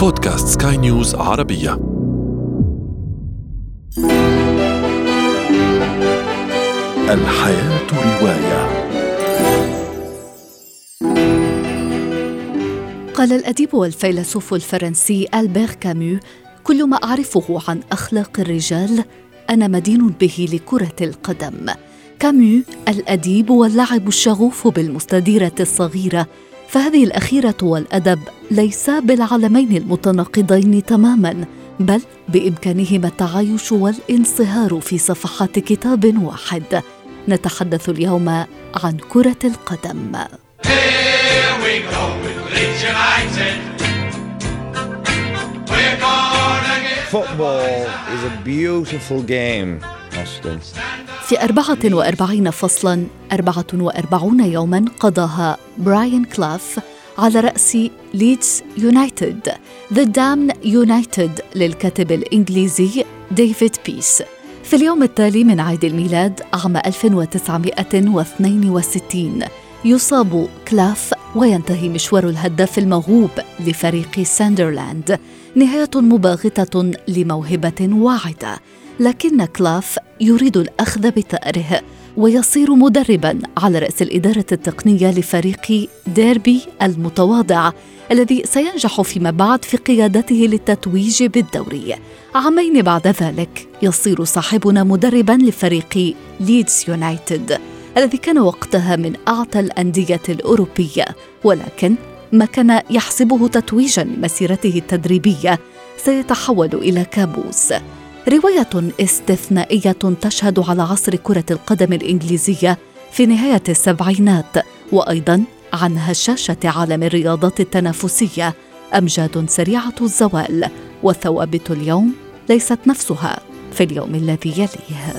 بودكاست سكاي نيوز عربية. الحياة رواية. قال الأديب والفيلسوف الفرنسي ألبير كامو كل ما أعرفه عن أخلاق الرجال أنا مدين به لكرة القدم. كامو الأديب واللاعب الشغوف بالمستديرة الصغيرة فهذه الأخيرة والأدب ليسا بالعالمين المتناقضين تماما بل بإمكانهما التعايش والانصهار في صفحات كتاب واحد نتحدث اليوم عن كرة القدم Football is a beautiful game. في 44 فصلا 44 يوما قضاها براين كلاف على رأس ليدز يونايتد The Damned United للكاتب الإنجليزي ديفيد بيس. في اليوم التالي من عيد الميلاد عام 1962 يصاب كلاف وينتهي مشوار الهداف الموهوب لفريق ساندرلاند نهاية مباغتة لموهبة واعدة. لكن كلاف يريد الأخذ بثأره ويصير مدربا على رأس الإدارة التقنية لفريق ديربي المتواضع الذي سينجح فيما بعد في قيادته للتتويج بالدوري. عامين بعد ذلك يصير صاحبنا مدربا لفريق ليدز يونايتد الذي كان وقتها من اعتى الأندية الأوروبية ولكن ما كان يحسبه تتويجا لمسيرته التدريبية سيتحول إلى كابوس. رواية استثنائية تشهد على عصر كرة القدم الإنجليزية في نهاية السبعينات وأيضا عن هشاشة عالم الرياضات التنافسية أمجاد سريعة الزوال وثوابت اليوم ليست نفسها في اليوم الذي يليه.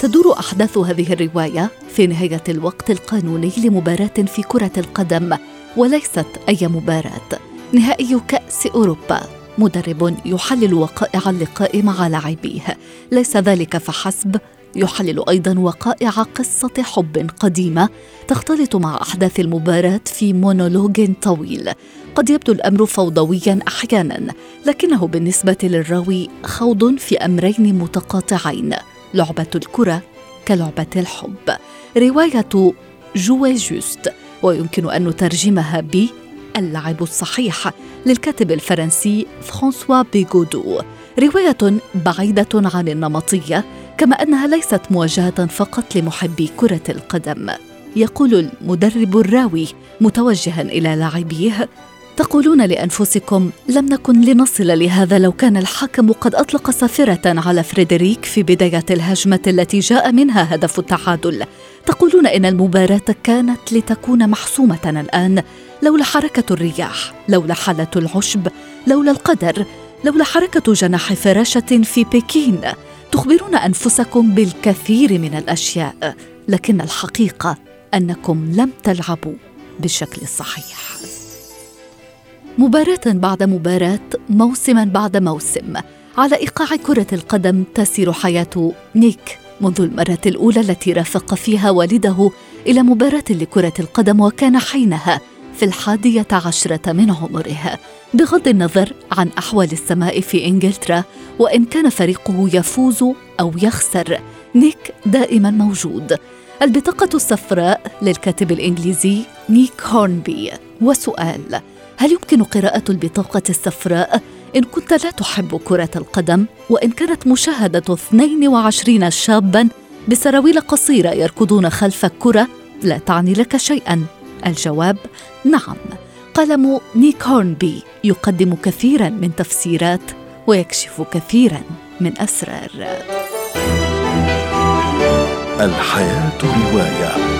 تدور أحداث هذه الرواية في نهاية الوقت القانوني لمباراة في كرة القدم وليست أي مباراة. نهائي كأس أوروبا. مدرب يحلل وقائع اللقاء مع لاعبيه. ليس ذلك فحسب. يحلل أيضا وقائع قصة حب قديمة تختلط مع أحداث المباراة في مونولوج طويل. قد يبدو الأمر فوضويا أحيانا لكنه بالنسبة للراوي خوض في أمرين متقاطعين. لعبة الكرة كلعبة الحب. رواية Jouer juste ويمكن أن نترجمها ب اللعب الصحيح للكاتب الفرنسي فرانسوا بيغودو. رواية بعيدة عن النمطية كما أنها ليست موجهه فقط لمحبي كرة القدم. يقول المدرب الراوي متوجها إلى لاعبيه تقولون لأنفسكم لم نكن لنصل لهذا لو كان الحكم قد أطلق صافره على فريدريك في بداية الهجمة التي جاء منها هدف التعادل. تقولون إن المباراة كانت لتكون محسومه الآن لولا حركة الرياح لولا حالة العشب لولا القدر لولا حركة جناح فراشة في بكين. تخبرون أنفسكم بالكثير من الأشياء لكن الحقيقة أنكم لم تلعبوا بالشكل الصحيح مباراة بعد مباراة، موسما بعد موسم، على إيقاع كرة القدم تسير حياة نيك منذ المرة الأولى التي رافق فيها والده إلى مباراة لكرة القدم وكان حينها في الحادية عشرة من عمره. بغض النظر عن أحوال السماء في إنجلترا وإن كان فريقه يفوز أو يخسر نيك دائما موجود. البطاقة الصفراء للكاتب الإنجليزي نيك هورنبي. وسؤال هل يمكن قراءة البطاقة الصفراء إن كنت لا تحب كرة القدم وإن كانت مشاهدة 22 شابا بسراويل قصيرة يركضون خلف الكرة لا تعني لك شيئا. الجواب نعم. قلم نيك هورنبي يقدم كثيرا من تفسيرات ويكشف كثيرا من أسرار. الحياة رواية.